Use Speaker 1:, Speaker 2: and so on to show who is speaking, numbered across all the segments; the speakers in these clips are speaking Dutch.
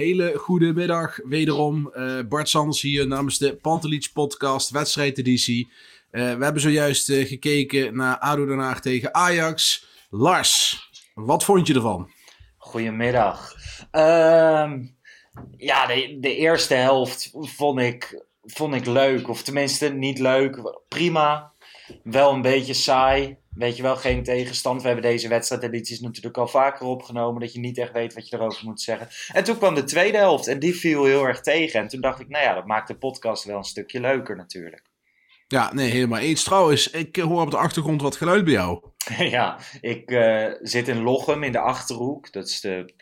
Speaker 1: Hele goede middag wederom. Eh, Bart Sanders hier namens de Pantelich podcast wedstrijdeditie. Eh we hebben zojuist eh, gekeken naar ADO Den Haag tegen Ajax. Lars, wat vond je ervan?
Speaker 2: Goedemiddag. Ehm ja, de, de eerste helft vond ik, vond ik leuk. Of tenminste, niet leuk. Prima. Wel een beetje saai. Weet je wel, geen tegenstand. We hebben deze wedstrijdedities natuurlijk al vaker opgenomen. Dat je niet echt weet wat je erover moet zeggen. En toen kwam de tweede helft. En die viel heel erg tegen. En toen dacht ik, nou ja, dat maakt de podcast wel een stukje leuker natuurlijk.
Speaker 1: Ja, nee, helemaal eens. Trouwens, ik eh, hoor op de achtergrond wat geluid bij jou.
Speaker 2: ja, ik eh, zit in Lochem in de Achterhoek. Dat is de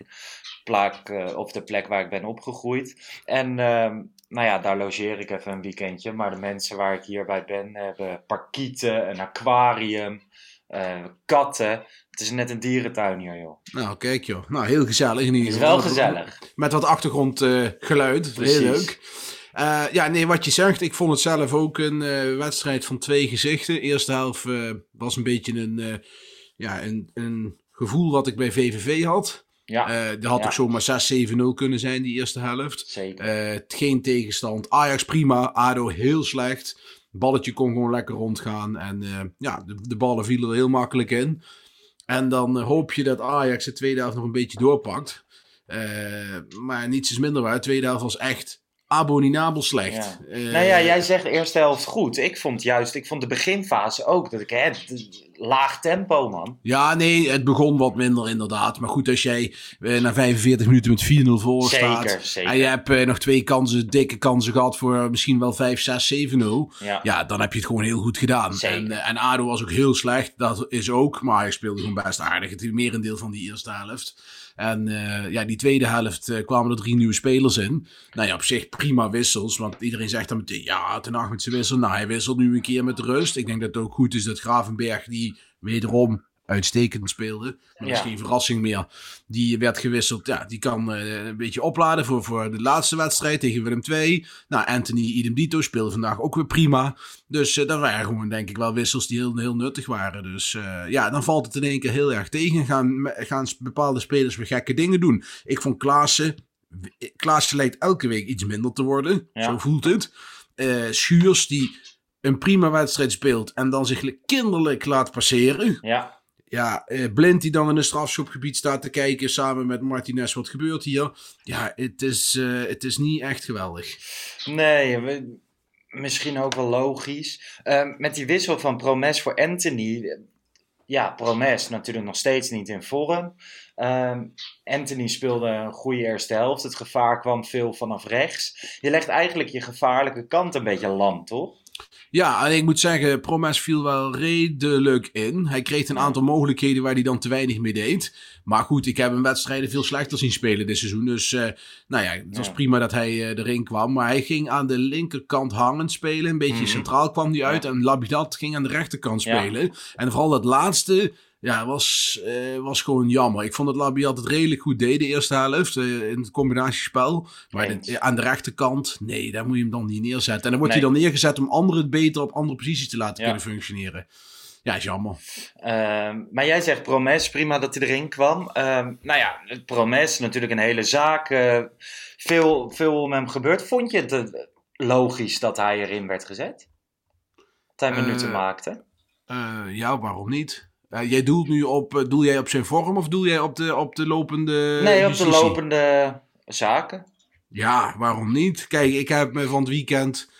Speaker 2: plek, eh, of de plek waar ik ben opgegroeid. En ehm, nou ja, daar logeer ik even een weekendje. Maar de mensen waar ik hierbij ben hebben parkieten, een aquarium, eh, katten. Het is net een dierentuin hier, joh.
Speaker 1: Nou, kijk joh. Nou, heel gezellig in ieder
Speaker 2: Het is
Speaker 1: geval.
Speaker 2: wel gezellig.
Speaker 1: Met wat achtergrondgeluid.
Speaker 2: Precies.
Speaker 1: Heel leuk. Eh, ja, nee, wat je zegt, ik vond het zelf ook een eh, wedstrijd van twee gezichten. De eerste helft was een beetje een, ja, een, een gevoel wat ik bij VVV had.
Speaker 2: Ja,
Speaker 1: Eh dat had
Speaker 2: ja.
Speaker 1: ook zomaar 6-7-0 kunnen zijn, die eerste helft.
Speaker 2: zeker.
Speaker 1: Geen tegenstand. Ajax prima, ADO heel slecht. Balletje kon gewoon lekker rondgaan. En eh, ja, de, de ballen vielen er heel makkelijk in. En dan eh, hoop je dat Ajax de tweede helft nog een beetje doorpakt. Eh, maar niets is minder waar. De tweede helft was echt abominabel slecht.
Speaker 2: Ja. Nou ja, jij zegt de eerste helft goed. Ik vond juist, ik vond de beginfase ook. Dat ik, hè, laag tempo, man.
Speaker 1: Ja, nee, het begon wat minder inderdaad. Maar goed, als jij eh, na 45 minuten met 4-0 voor staat.
Speaker 2: Zeker, zeker.
Speaker 1: En je hebt eh, nog twee kansen, dikke kansen gehad voor misschien wel 5, 6, 7-0.
Speaker 2: Ja.
Speaker 1: Ja, dan heb je het gewoon heel goed gedaan. En, eh, en ADO was ook heel slecht. Dat is ook. Maar hij speelde gewoon best aardig. Het merendeel van die eerste helft. En eh, ja, die tweede helft eh, kwamen er drie nieuwe spelers in. Nou ja, op zich prima wissels. Want iedereen zegt dan meteen, ja, ten acht met zijn wissel. Nou, hij wisselt nu een keer met rust. Ik denk dat het ook goed is dat Gravenberg, die wederom uitstekend speelde. Maar dat is geen verrassing meer. Die werd gewisseld. Ja, die kan eh, een beetje opladen voor, voor de laatste wedstrijd tegen Willem II. Nou, Anthony Idem Dito speelde vandaag ook weer prima. Dus eh dat waren gewoon, denk ik, wel wissels die heel, heel nuttig waren. Dus eh, ja, dan valt het in één keer heel erg tegen. Gaan, gaan bepaalde spelers weer gekke dingen doen. Ik vond Klaassen... Klaassen lijkt elke week iets minder te worden.
Speaker 2: Ja.
Speaker 1: Zo voelt het. Schuurs, die een prima wedstrijd speelt en dan zich kinderlijk laat passeren.
Speaker 2: Ja,
Speaker 1: Ja, eh, Blind die dan in een strafschopgebied staat te kijken samen met Martinez. Wat gebeurt hier? Ja, het is, eh, het is niet echt geweldig.
Speaker 2: nee, misschien ook wel logisch. Ehm, met die wissel van Promes voor Anthony. Ja, Promes natuurlijk nog steeds niet in vorm. Ehm, Anthony speelde een goede eerste helft. Het gevaar kwam veel vanaf rechts. Je legt eigenlijk je gevaarlijke kant een beetje lam, toch?
Speaker 1: Ja, en ik moet zeggen, Promes viel wel redelijk in. Hij kreeg een aantal mogelijkheden waar hij dan te weinig mee deed. Maar goed, ik heb hem wedstrijden veel slechter zien spelen dit seizoen. Dus eh, nou ja, het was
Speaker 2: Ja.
Speaker 1: prima dat hij eh, erin kwam. Maar hij ging aan de linkerkant hangend spelen. Een beetje
Speaker 2: Mhm.
Speaker 1: centraal kwam hij uit. En Labidat ging aan de rechterkant
Speaker 2: Ja.
Speaker 1: spelen. En vooral dat laatste, ja, was, eh, was gewoon jammer. Ik vond dat Labidat het redelijk goed deed de eerste helft. eh, in het combinatiespel. Maar de- aan de rechterkant, nee, daar moet je hem dan niet neerzetten. En dan wordt
Speaker 2: Nee.
Speaker 1: hij dan neergezet om anderen het beter op andere posities te laten
Speaker 2: Ja.
Speaker 1: kunnen functioneren. Ja, is jammer.
Speaker 2: Ehm, maar jij zegt Promes, prima dat hij erin kwam. Ehm, nou ja, Promes, natuurlijk een hele zaak. eh, veel, veel om hem gebeurd. Vond je het, logisch dat hij erin werd gezet? Dat hij minuten maakte.
Speaker 1: Ja, waarom niet? Eh, jij doelt nu op, eh, doel jij op zijn vorm of doel jij op de, op de lopende
Speaker 2: nee, op de lopende zaken.
Speaker 1: Ja, waarom niet? Kijk, ik heb me van het weekend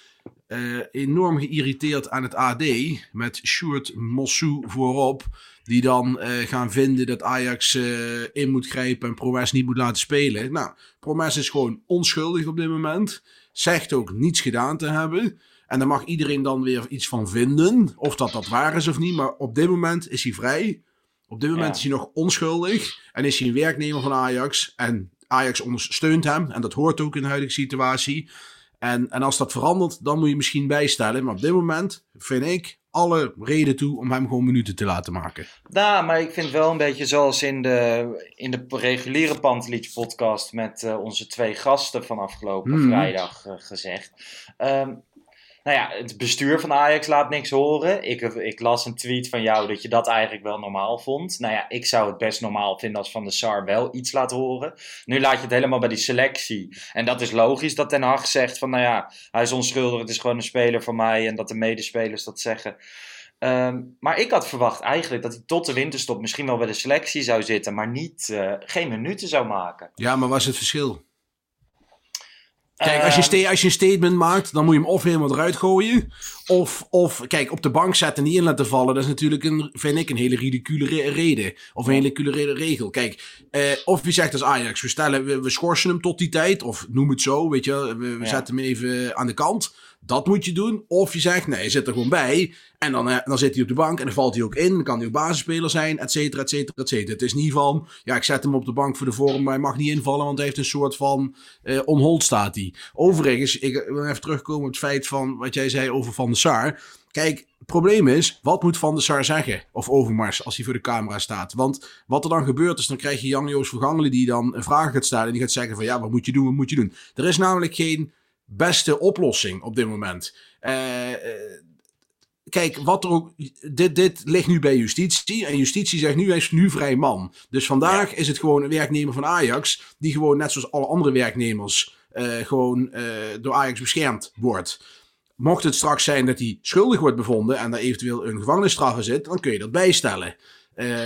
Speaker 1: eh, enorm geïrriteerd aan het AD. Met Sjoerd Mossou voorop. Die dan gaan vinden dat Ajax in moet grijpen en Promes niet moet laten spelen. Nou, Promes is gewoon onschuldig op dit moment. Zegt ook niets gedaan te hebben. En daar mag iedereen dan weer iets van vinden. Of dat dat waar is of niet. Maar op dit moment is hij vrij. Op dit moment
Speaker 2: Ja.
Speaker 1: is hij nog onschuldig. En is hij een werknemer van Ajax. En Ajax ondersteunt hem. En dat hoort ook in de huidige situatie. En, en als dat verandert, dan moet je misschien bijstellen. Maar op dit moment vind ik alle reden toe om hem gewoon minuten te laten maken.
Speaker 2: Nou, maar ik vind wel een beetje zoals in de, in de reguliere Pantelich podcast met eh, onze twee gasten van afgelopen
Speaker 1: Mhm.
Speaker 2: vrijdag eh, gezegd. Ehm, nou ja, het bestuur van Ajax laat niks horen. Ik, ik las een tweet van jou dat je dat eigenlijk wel normaal vond. Nou ja, ik zou het best normaal vinden als Van de Sar wel iets laat horen. Nu laat je het helemaal bij die selectie. En dat is logisch dat Ten Hag zegt van nou ja, hij is onschuldig, het is gewoon een speler van mij. En dat de medespelers dat zeggen. Ehm, maar ik had verwacht eigenlijk dat hij tot de winterstop misschien wel bij de selectie zou zitten, maar niet, eh, geen minuten zou maken.
Speaker 1: Ja, maar wat is het verschil? Kijk, als je,
Speaker 2: Ehm,
Speaker 1: als je een statement maakt, dan moet je hem of helemaal eruit gooien. Of, of kijk, op de bank zetten en niet in laten vallen. Dat is natuurlijk, een, vind ik, een hele ridicule re- reden. Of een hele ridicule regel. Kijk, eh, of je zegt als Ajax, we, stellen, we, we schorsen hem tot die tijd. Of noem het zo, weet je We, we
Speaker 2: Ja.
Speaker 1: zetten hem even aan de kant. Dat moet je doen. Of je zegt, nee, hij zit er gewoon bij. En dan, eh, dan zit hij op de bank en dan valt hij ook in. Dan kan hij ook basisspeler zijn, et cetera, et cetera, et cetera. Het is niet van, ja, ik zet hem op de bank voor de vorm, maar hij mag niet invallen, want hij heeft een soort van eh onhold staat hij. Overigens, ik wil even terugkomen op het feit van wat jij zei over Van der Sar. Kijk, het probleem is, wat moet Van der Sar zeggen? Of Overmars, als hij voor de camera staat. Want wat er dan gebeurt is, dan krijg je Jan-Joos Vergangelen die dan een vraag gaat stellen. En die gaat zeggen van, ja, wat moet je doen, wat moet je doen? Er is namelijk geen beste oplossing op dit moment. Eh, eh, kijk, wat er ook. Dit, dit ligt nu bij justitie. En justitie zegt nu: hij is nu vrij man. Dus vandaag is het gewoon een werknemer van Ajax. Die gewoon, net zoals alle andere werknemers. eh, gewoon door Ajax beschermd wordt. Mocht het straks zijn dat hij schuldig wordt bevonden. en daar eventueel een gevangenisstraf in zit. dan kun je dat bijstellen.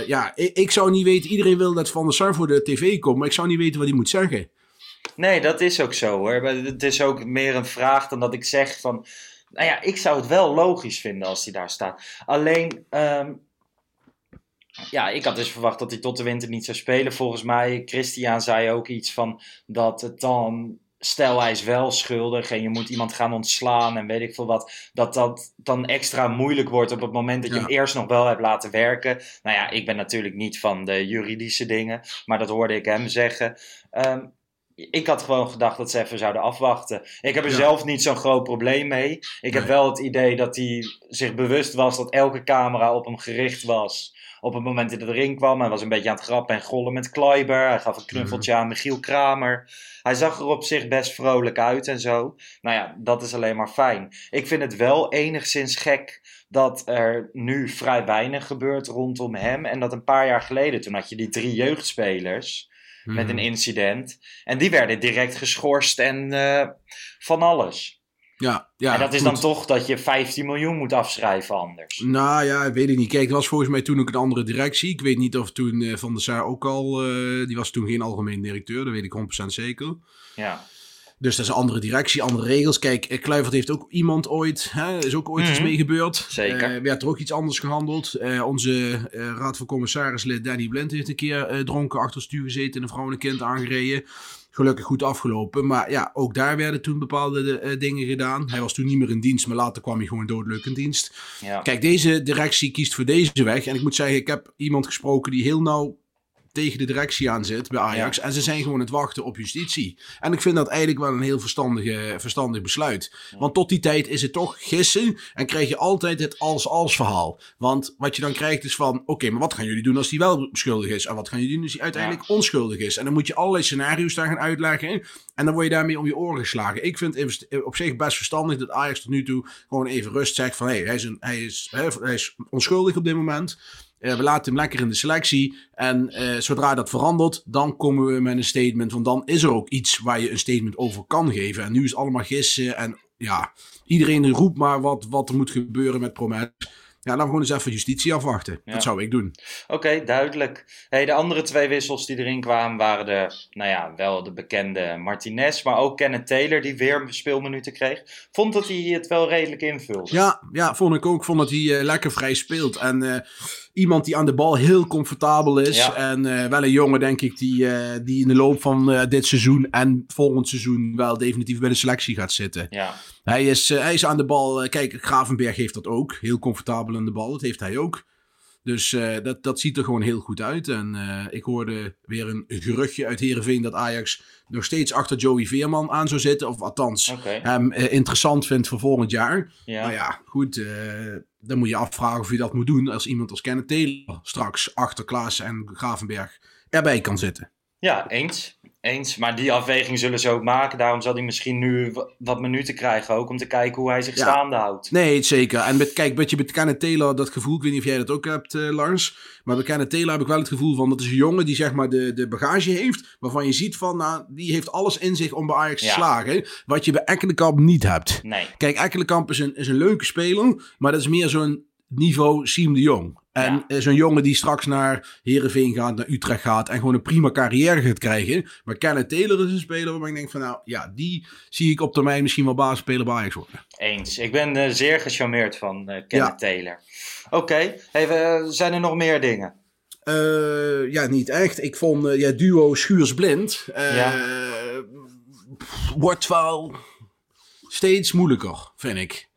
Speaker 1: Ja, ik, ik zou niet weten. Iedereen wil dat Van der Sar voor de tv komt. maar ik zou niet weten wat hij moet zeggen.
Speaker 2: Nee, dat is ook zo hoor. Het is ook meer een vraag dan dat ik zeg van. Nou ja, ik zou het wel logisch vinden als hij daar staat. Alleen, ehm, ja, ik had dus verwacht dat hij tot de winter niet zou spelen. Volgens mij, Christian zei ook iets van dat het dan. Stel hij is wel schuldig en je moet iemand gaan ontslaan en weet ik veel wat. Dat dat dan extra moeilijk wordt op het moment dat je
Speaker 1: Ja.
Speaker 2: hem eerst nog wel hebt laten werken. Nou ja, ik ben natuurlijk niet van de juridische dingen, maar dat hoorde ik hem zeggen. Ehm, ik had gewoon gedacht dat ze even zouden afwachten. Ik heb er
Speaker 1: Ja.
Speaker 2: zelf niet zo'n groot probleem mee. Ik heb wel het idee dat hij zich bewust was dat elke camera op hem gericht was. Op het moment dat hij erin kwam. Hij was een beetje aan het grappen en gollen met Kleiber. Hij gaf een knuffeltje
Speaker 1: Mhm.
Speaker 2: aan Michiel Kramer. Hij zag er op zich best vrolijk uit en zo. Nou ja, dat is alleen maar fijn. Ik vind het wel enigszins gek dat er nu vrij weinig gebeurt rondom hem. En dat een paar jaar geleden, toen had je die drie jeugdspelers met een incident. En die werden direct geschorst en eh, van alles.
Speaker 1: Ja, ja,
Speaker 2: en dat is
Speaker 1: goed.
Speaker 2: dan toch dat je 15 miljoen moet afschrijven anders.
Speaker 1: Nou ja, weet ik niet. Kijk, er was volgens mij toen ook een andere directie. Ik weet niet of toen eh, Van der Sar ook al... eh, die was toen geen algemeen directeur, dat weet ik 100% zeker.
Speaker 2: Ja.
Speaker 1: Dus dat is een andere directie, andere regels. Kijk, eh, Kluivert heeft ook iemand ooit... Hè, is ook ooit iets
Speaker 2: Mhm.
Speaker 1: mee gebeurd.
Speaker 2: Zeker.
Speaker 1: Eh, werd er ook iets anders gehandeld. Eh, onze raad van commissarislid Danny Blind heeft een keer dronken achter het stuur gezeten... en een vrouw en een kind aangereden. Gelukkig goed afgelopen. Maar ja, ook daar werden toen bepaalde dingen gedaan. Hij was toen niet meer in dienst, maar later kwam hij gewoon doodleuk in dienst.
Speaker 2: Ja.
Speaker 1: Kijk, deze directie kiest voor deze weg. En ik moet zeggen, ik heb iemand gesproken die heel nauw tegen de directie aan zit bij Ajax. En ze zijn gewoon het wachten op justitie. En ik vind dat eigenlijk wel een heel verstandige, verstandig besluit. Want tot die tijd is het toch gissen. En krijg je altijd het als-als verhaal. Want wat je dan krijgt is van... Oké, maar wat gaan jullie doen als hij wel schuldig is? En wat gaan jullie doen als hij uiteindelijk onschuldig is? En dan moet je allerlei scenario's daar gaan uitleggen. En dan word je daarmee om je oren geslagen. Ik vind het op zich best verstandig dat Ajax tot nu toe gewoon even rust zegt van... Hé, hey, hij, is een- hij, is, hij is onschuldig op dit moment. Eh, we laten hem lekker in de selectie. En eh, zodra dat verandert, dan komen we met een statement. Want dan is er ook iets waar je een statement over kan geven. En nu is het allemaal gissen. En ja, iedereen roept maar wat, wat er moet gebeuren met Promes. Ja, laten we gewoon eens even justitie afwachten.
Speaker 2: Ja.
Speaker 1: Dat zou ik doen.
Speaker 2: Oké, duidelijk. Hey, de andere twee wissels die erin kwamen waren de, nou ja, wel de bekende Martinez, maar ook Kenneth Taylor die weer speelminuten kreeg. Vond dat hij het wel redelijk invult.
Speaker 1: Ja, ja, vond ik ook. Vond dat hij eh, lekker vrij speelt. En iemand die aan de bal heel comfortabel is.
Speaker 2: Ja.
Speaker 1: En eh, wel een jongen, denk ik, die, eh, die in de loop van eh, dit seizoen en volgend seizoen wel definitief bij de selectie gaat zitten.
Speaker 2: Ja,
Speaker 1: Hij is, hij is aan de bal. kijk, Gravenberg heeft dat ook. Heel comfortabel aan de bal. Dat heeft hij ook. Dus eh, dat, dat ziet er gewoon heel goed uit. En eh, ik hoorde weer een geruchtje uit Heerenveen dat Ajax nog steeds achter Joey Veerman aan zou zitten. Of althans, hem eh, interessant vindt voor volgend jaar.
Speaker 2: Ja.
Speaker 1: Nou ja, goed. dan moet je afvragen of je dat moet doen als iemand als Kenneth Taylor straks achter Klaas en Gravenberg erbij kan zitten.
Speaker 2: Ja, eens. Eens. Maar die afweging zullen ze ook maken. Daarom zal hij misschien nu wa- wat minuten krijgen ook. Om te kijken hoe hij zich
Speaker 1: Ja.
Speaker 2: staande houdt.
Speaker 1: Nee, zeker. En met, kijk, met je met Kenneth Taylor dat gevoel, ik weet niet of jij dat ook hebt, eh, Lars. Maar bij Kenneth Taylor heb ik wel het gevoel van, dat is een jongen die zeg maar de, de bagage heeft. Waarvan je ziet van, nou, die heeft alles in zich om bij Ajax te
Speaker 2: Ja.
Speaker 1: slagen. Wat je bij Ekkelenkamp niet hebt.
Speaker 2: Nee.
Speaker 1: Kijk, Ekkelenkamp is een, is een leuke speler, maar dat is meer zo'n niveau Siem de Jong. En
Speaker 2: Ja.
Speaker 1: eh, zo'n jongen die straks naar Heerenveen gaat, naar Utrecht gaat en gewoon een prima carrière gaat krijgen. Maar Kenneth Taylor is een speler waarvan ik denk van, nou ja, die zie ik op termijn misschien wel basisspeler bij Ajax worden.
Speaker 2: Eens. Ik ben eh, zeer gecharmeerd van eh Kenneth
Speaker 1: Ja.
Speaker 2: Taylor. Oké. Hey, we, zijn er nog meer dingen?
Speaker 1: Ja, niet echt. Ik vond ja, duo Schuurs-Blind
Speaker 2: Ja.
Speaker 1: wordt wel steeds moeilijker, vind ik.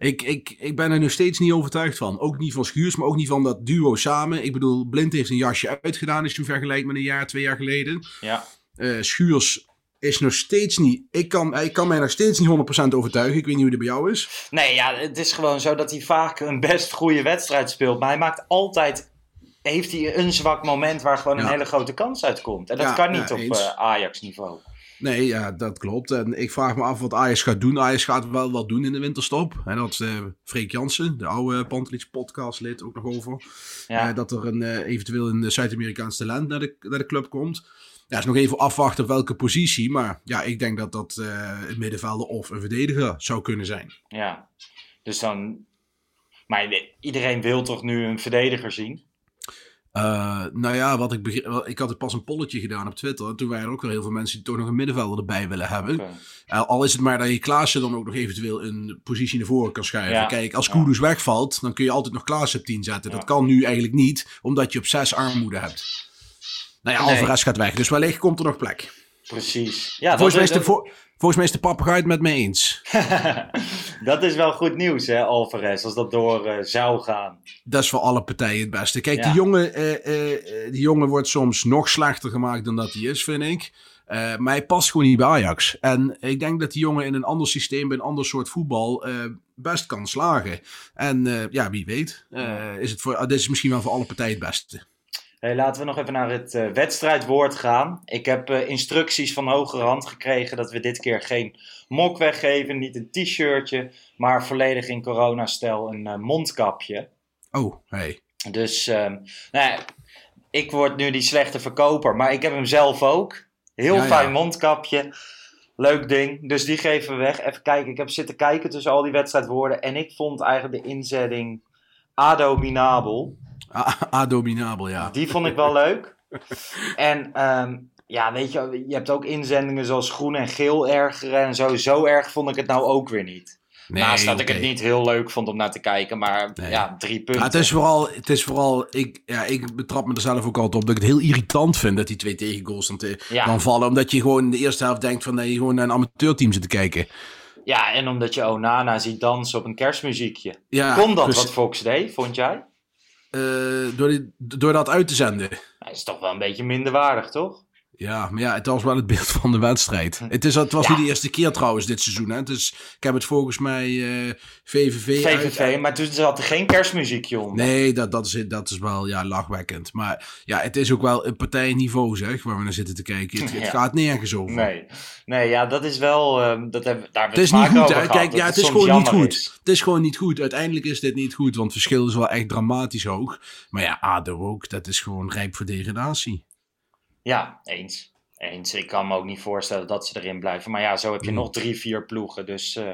Speaker 1: Ik, ik. ik ben er nog steeds niet overtuigd van. Ook niet van Schuurs, maar ook niet van dat duo samen. Ik bedoel, Blind heeft een jasje uitgedaan je hem vergelijkt met een jaar, twee jaar geleden.
Speaker 2: Ja.
Speaker 1: Eh, Schuurs is nog steeds niet... Ik kan, hij kan mij nog steeds niet 100% overtuigen. Ik weet niet hoe dat bij jou is.
Speaker 2: Nee, ja, het is gewoon zo dat hij vaak een best goede wedstrijd speelt. Maar hij maakt altijd. Heeft hij een zwak moment waar gewoon een hele grote kans uitkomt. En dat
Speaker 1: Ja,
Speaker 2: kan niet
Speaker 1: ja,
Speaker 2: op eh, Ajax-niveau.
Speaker 1: Nee, ja, dat klopt. En ik vraag me af wat Ajax gaat doen. Ajax gaat wel wat doen in de winterstop. En dat is eh, Freek Jansen, de oude Pantelich podcastlid, ook nog over.
Speaker 2: Ja.
Speaker 1: Eh, dat er een, eh, eventueel een Zuid-Amerikaans talent naar de, naar de club komt. Ja, is nog even afwachten op welke positie. Maar ja, ik denk dat dat een middenvelder of een verdediger zou kunnen zijn.
Speaker 2: Ja. Dus dan. Maar iedereen wil toch nu een verdediger zien?
Speaker 1: Eh, nou ja, wat ik, ik had er pas een polletje gedaan op Twitter. En toen waren er ook wel heel veel mensen die toch nog een middenvelder erbij willen hebben. Uh, al is het maar dat je Klaassen dan ook nog eventueel een positie naar voren kan schuiven.
Speaker 2: Ja.
Speaker 1: Kijk, als
Speaker 2: Ja.
Speaker 1: Kudus wegvalt, dan kun je altijd nog Klaassen op 10 zetten. Dat kan nu eigenlijk niet, omdat je op 6 armoede hebt. Nou ja,
Speaker 2: Nee.
Speaker 1: Alvarez gaat weg, dus wellicht komt er nog plek.
Speaker 2: Precies. Ja,
Speaker 1: volgens, mij is de, vo- volgens mij is de papegaai het met me eens.
Speaker 2: dat is wel goed nieuws, hè, Alvarez, als dat door eh, zou gaan.
Speaker 1: Dat is voor alle partijen het beste. Kijk,
Speaker 2: Ja.
Speaker 1: die, jongen, eh, die jongen wordt soms nog slechter gemaakt dan dat hij is, vind ik. Maar hij past gewoon niet bij Ajax. En ik denk dat die jongen in een ander systeem, bij een ander soort voetbal, best kan slagen. En ja, wie weet, is het voor, dit is misschien wel voor alle partijen het beste.
Speaker 2: Hey, laten we nog even naar het eh, wedstrijdwoord gaan. Ik heb eh, instructies van hogerhand gekregen dat we dit keer geen mok weggeven, niet een t-shirtje, maar volledig in coronastijl een eh, mondkapje.
Speaker 1: Oh, hey.
Speaker 2: Dus ehm, nou ja, ik word nu die slechte verkoper, maar ik heb hem zelf ook. Heel
Speaker 1: Ja, ja.
Speaker 2: fijn mondkapje. Leuk ding. Dus die geven we weg. Even kijken. Ik heb zitten kijken tussen al die wedstrijdwoorden. En ik vond eigenlijk de inzetting abominabel.
Speaker 1: A- Abominabel, ja.
Speaker 2: Die vond ik wel leuk. En ehm, ja, weet je, je hebt ook inzendingen zoals groen en geel ergeren en zo. Zo erg vond ik het nou ook weer niet.
Speaker 1: Nee,
Speaker 2: Naast dat ik het niet heel leuk vond om naar te kijken, maar
Speaker 1: Nee.
Speaker 2: ja, drie
Speaker 1: Ja,
Speaker 2: punten.
Speaker 1: het is vooral, het is vooral ik, ja, ik betrap me er zelf ook altijd op dat ik het heel irritant vind dat die twee tegengoals dan, te,
Speaker 2: Ja.
Speaker 1: dan vallen. Omdat je gewoon in de eerste helft denkt van dat je gewoon naar een amateurteam zit te kijken.
Speaker 2: Ja, en omdat je Onana ziet dansen op een kerstmuziekje.
Speaker 1: Ja,
Speaker 2: Kon dat wat Fox deed, vond jij?
Speaker 1: eh, door, die- door dat uit te zenden.
Speaker 2: Hij is toch wel een beetje minderwaardig, toch?
Speaker 1: Ja, maar ja, het was wel het beeld van de wedstrijd. Het, is, het was
Speaker 2: Ja.
Speaker 1: niet de eerste keer trouwens dit seizoen. Hè. Dus ik heb het volgens mij eh, VVV... uit-
Speaker 2: VVV, maar toen zat er geen kerstmuziekje onder.
Speaker 1: Nee, dat, dat, is, dat is wel ja, lachwekkend. Maar ja, het is ook wel een partijniveau, zeg, waar we naar zitten te kijken. Het, gaat nergens over.
Speaker 2: Nee, nee ja, dat is wel. ehm, dat hebben, daar hebben
Speaker 1: Het is niet goed,
Speaker 2: over
Speaker 1: hè?
Speaker 2: gehad,
Speaker 1: Kijk, ja, het is gewoon niet goed.
Speaker 2: is.
Speaker 1: Het is gewoon niet goed. Uiteindelijk is dit niet goed, want het verschil is wel echt dramatisch hoog. Maar ja, ADO ook, dat is gewoon rijp voor degradatie.
Speaker 2: Ja, eens. eens. Ik kan me ook niet voorstellen dat ze erin blijven. Maar ja, zo heb je
Speaker 1: Hmm.
Speaker 2: nog drie, vier ploegen. Dus eh,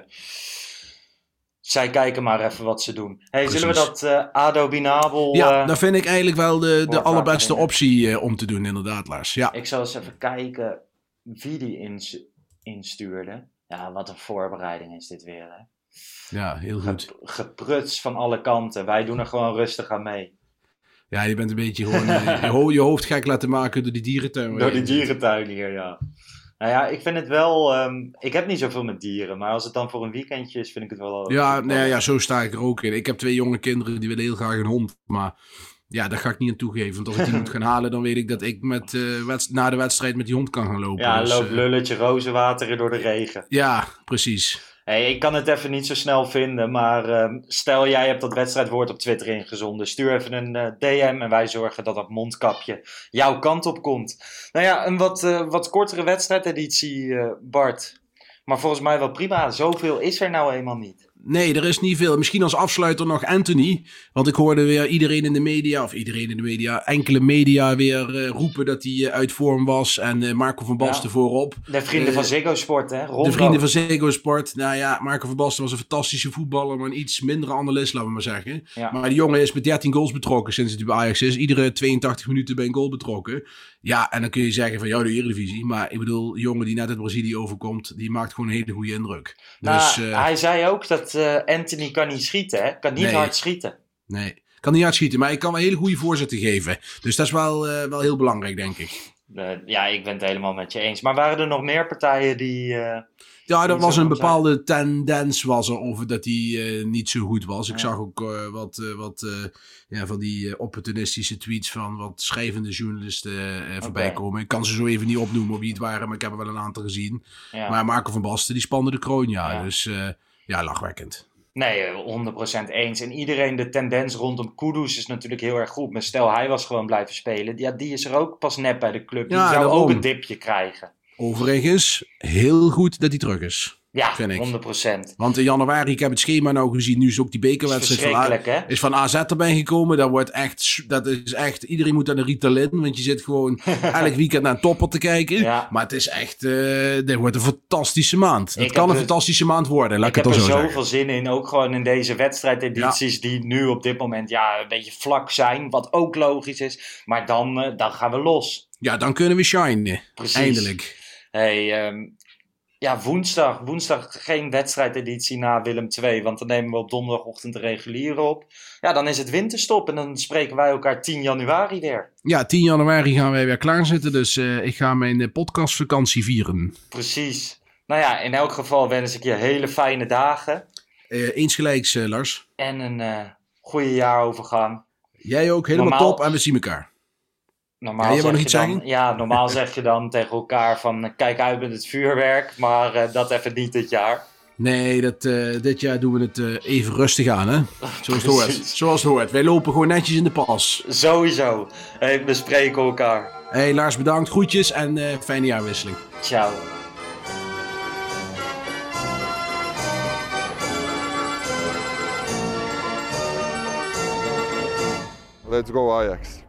Speaker 2: zij kijken maar even wat ze doen. Hey, zullen we dat eh, Ado Binabel...
Speaker 1: Ja,
Speaker 2: eh,
Speaker 1: dat vind ik eigenlijk wel de, de allerbeste optie om te doen, inderdaad, Lars. Ja,
Speaker 2: Ik zal eens even kijken wie die ins- instuurde. Ja, wat een voorbereiding is dit weer. Hè?
Speaker 1: ja heel goed.
Speaker 2: Gep- Gepruts van alle kanten. Wij doen er gewoon rustig aan mee.
Speaker 1: Ja, je bent een beetje gewoon eh, je, ho- je hoofd gek laten maken door die dierentuin.
Speaker 2: Door die dierentuin hier, ja. Nou ja, ik vind het wel... ehm, ik heb niet zoveel met dieren. Maar als het dan voor een weekendje is, vind ik het wel...
Speaker 1: Ja, nee, ja, zo sta ik er ook in. Ik heb twee jonge kinderen die willen heel graag een hond. Maar ja, daar ga ik niet aan toegeven. Want als ik die moet gaan halen, dan weet ik dat ik met, eh, na de wedstrijd met die hond kan gaan lopen.
Speaker 2: Ja,
Speaker 1: Dus,
Speaker 2: loop
Speaker 1: eh,
Speaker 2: lulletje rozenwater door de regen.
Speaker 1: ja, precies.
Speaker 2: Hey, ik kan het even niet zo snel vinden, maar ehm, stel jij hebt dat wedstrijdwoord op Twitter ingezonden. Stuur even een eh, DM en wij zorgen dat dat mondkapje jouw kant op komt. Nou ja, een wat, eh, wat kortere wedstrijdeditie, eh, Bart. Maar volgens mij wel prima. Zoveel is er nou eenmaal niet.
Speaker 1: Nee, er is niet veel. Misschien als afsluiter nog Anthony. Want ik hoorde weer iedereen in de media, of iedereen in de media, enkele media weer eh, roepen dat hij eh, uit vorm was. En eh, Marco van Basten
Speaker 2: Ja.
Speaker 1: voorop.
Speaker 2: De vrienden van Ziggo Sport, hè? Rondo.
Speaker 1: De vrienden van Ziggo Sport. Nou ja, Marco van Basten was een fantastische voetballer, maar een iets mindere analist, laten we maar zeggen.
Speaker 2: Ja.
Speaker 1: Maar die jongen is met 13 goals betrokken sinds hij bij Ajax is. Iedere 82 minuten bij een goal betrokken. Ja, en dan kun je zeggen van, ja, de Eredivisie. Maar ik bedoel, de jongen die net uit Brazilië overkomt, die maakt gewoon een hele goede indruk.
Speaker 2: Nou,
Speaker 1: Dus,
Speaker 2: hij zei ook dat eh, Anthony kan niet schieten, hè? Kan niet
Speaker 1: Nee.
Speaker 2: hard schieten.
Speaker 1: nee, kan niet uitschieten, maar ik kan wel hele goede voorzetten geven. Dus dat is wel, eh, wel heel belangrijk, denk ik.
Speaker 2: Eh, ja, ik ben het helemaal met je eens. Maar waren er nog meer partijen die...
Speaker 1: Ja, er
Speaker 2: Niet
Speaker 1: was een
Speaker 2: zijn.
Speaker 1: bepaalde tendens was er over dat hij niet zo goed was. Ik
Speaker 2: Ja.
Speaker 1: zag ook wat, wat ja, van die opportunistische tweets van wat schrijvende journalisten eh, voorbij komen. Ik kan ze zo even niet opnoemen wie het waren, maar ik heb er wel een aantal gezien.
Speaker 2: ja.
Speaker 1: Maar Marco van Basten, die spande de kroon, ja.
Speaker 2: Ja.
Speaker 1: Dus ja, lachwekkend.
Speaker 2: Nee, eh, 100% eens. En iedereen, de tendens rondom Kudus is natuurlijk heel erg goed. Maar stel, hij was gewoon blijven spelen. Ja, die is er ook pas net bij de club. Die
Speaker 1: Ja,
Speaker 2: zou
Speaker 1: daarom.
Speaker 2: ook een dipje krijgen.
Speaker 1: Overigens, heel goed dat hij terug is.
Speaker 2: Ja,
Speaker 1: Vind ik.
Speaker 2: 100%.
Speaker 1: Want in januari, ik heb het schema nou gezien, nu is ook die bekerwedstrijd van, is van AZ erbij gekomen. Dat wordt echt, dat is echt, iedereen moet aan de Ritalin, want je zit gewoon elk weekend naar een topper te kijken.
Speaker 2: Ja.
Speaker 1: Maar het is echt, dit wordt een fantastische maand. Het kan een
Speaker 2: dus-
Speaker 1: fantastische maand worden, laat
Speaker 2: Ik
Speaker 1: ik,
Speaker 2: heb er
Speaker 1: zo
Speaker 2: zoveel zin in. Ook gewoon in deze wedstrijdedities die nu op dit moment ja, een beetje vlak zijn. Wat ook logisch is. Maar dan, eh, dan gaan we los.
Speaker 1: Ja, dan kunnen we shinen.
Speaker 2: Precies.
Speaker 1: Eindelijk.
Speaker 2: Hey, ehm, ja, woensdag. Woensdag geen wedstrijdeditie na Willem II. Want dan nemen we op donderdagochtend de reguliere op. Ja, dan is het winterstop. En dan spreken wij elkaar 10 januari weer.
Speaker 1: Ja, 10 januari gaan wij weer klaarzitten, dus eh, ik ga mijn eh, podcastvakantie vieren.
Speaker 2: Precies. Nou ja, in elk geval wens ik je hele fijne dagen.
Speaker 1: Eh eens gelijks, Lars.
Speaker 2: En een goede jaarovergang.
Speaker 1: Jij ook, helemaal
Speaker 2: Normaal-
Speaker 1: top en we zien elkaar.
Speaker 2: Normaal
Speaker 1: Ja,
Speaker 2: zeg
Speaker 1: nog
Speaker 2: je
Speaker 1: iets
Speaker 2: dan,
Speaker 1: zeggen?
Speaker 2: Ja, normaal zeg je dan tegen elkaar van eh, kijk uit met het vuurwerk. Maar eh, dat even niet dit jaar.
Speaker 1: Nee, dat, eh, dit jaar doen we het eh, even rustig aan, hè? Zoals het hoort. Zoals het hoort. Wij lopen gewoon netjes in de pas.
Speaker 2: Sowieso. Hey, we spreken elkaar.
Speaker 1: Hey Lars, bedankt. Groetjes en eh, fijne jaarwisseling.
Speaker 2: Ciao.
Speaker 3: Let's go Ajax.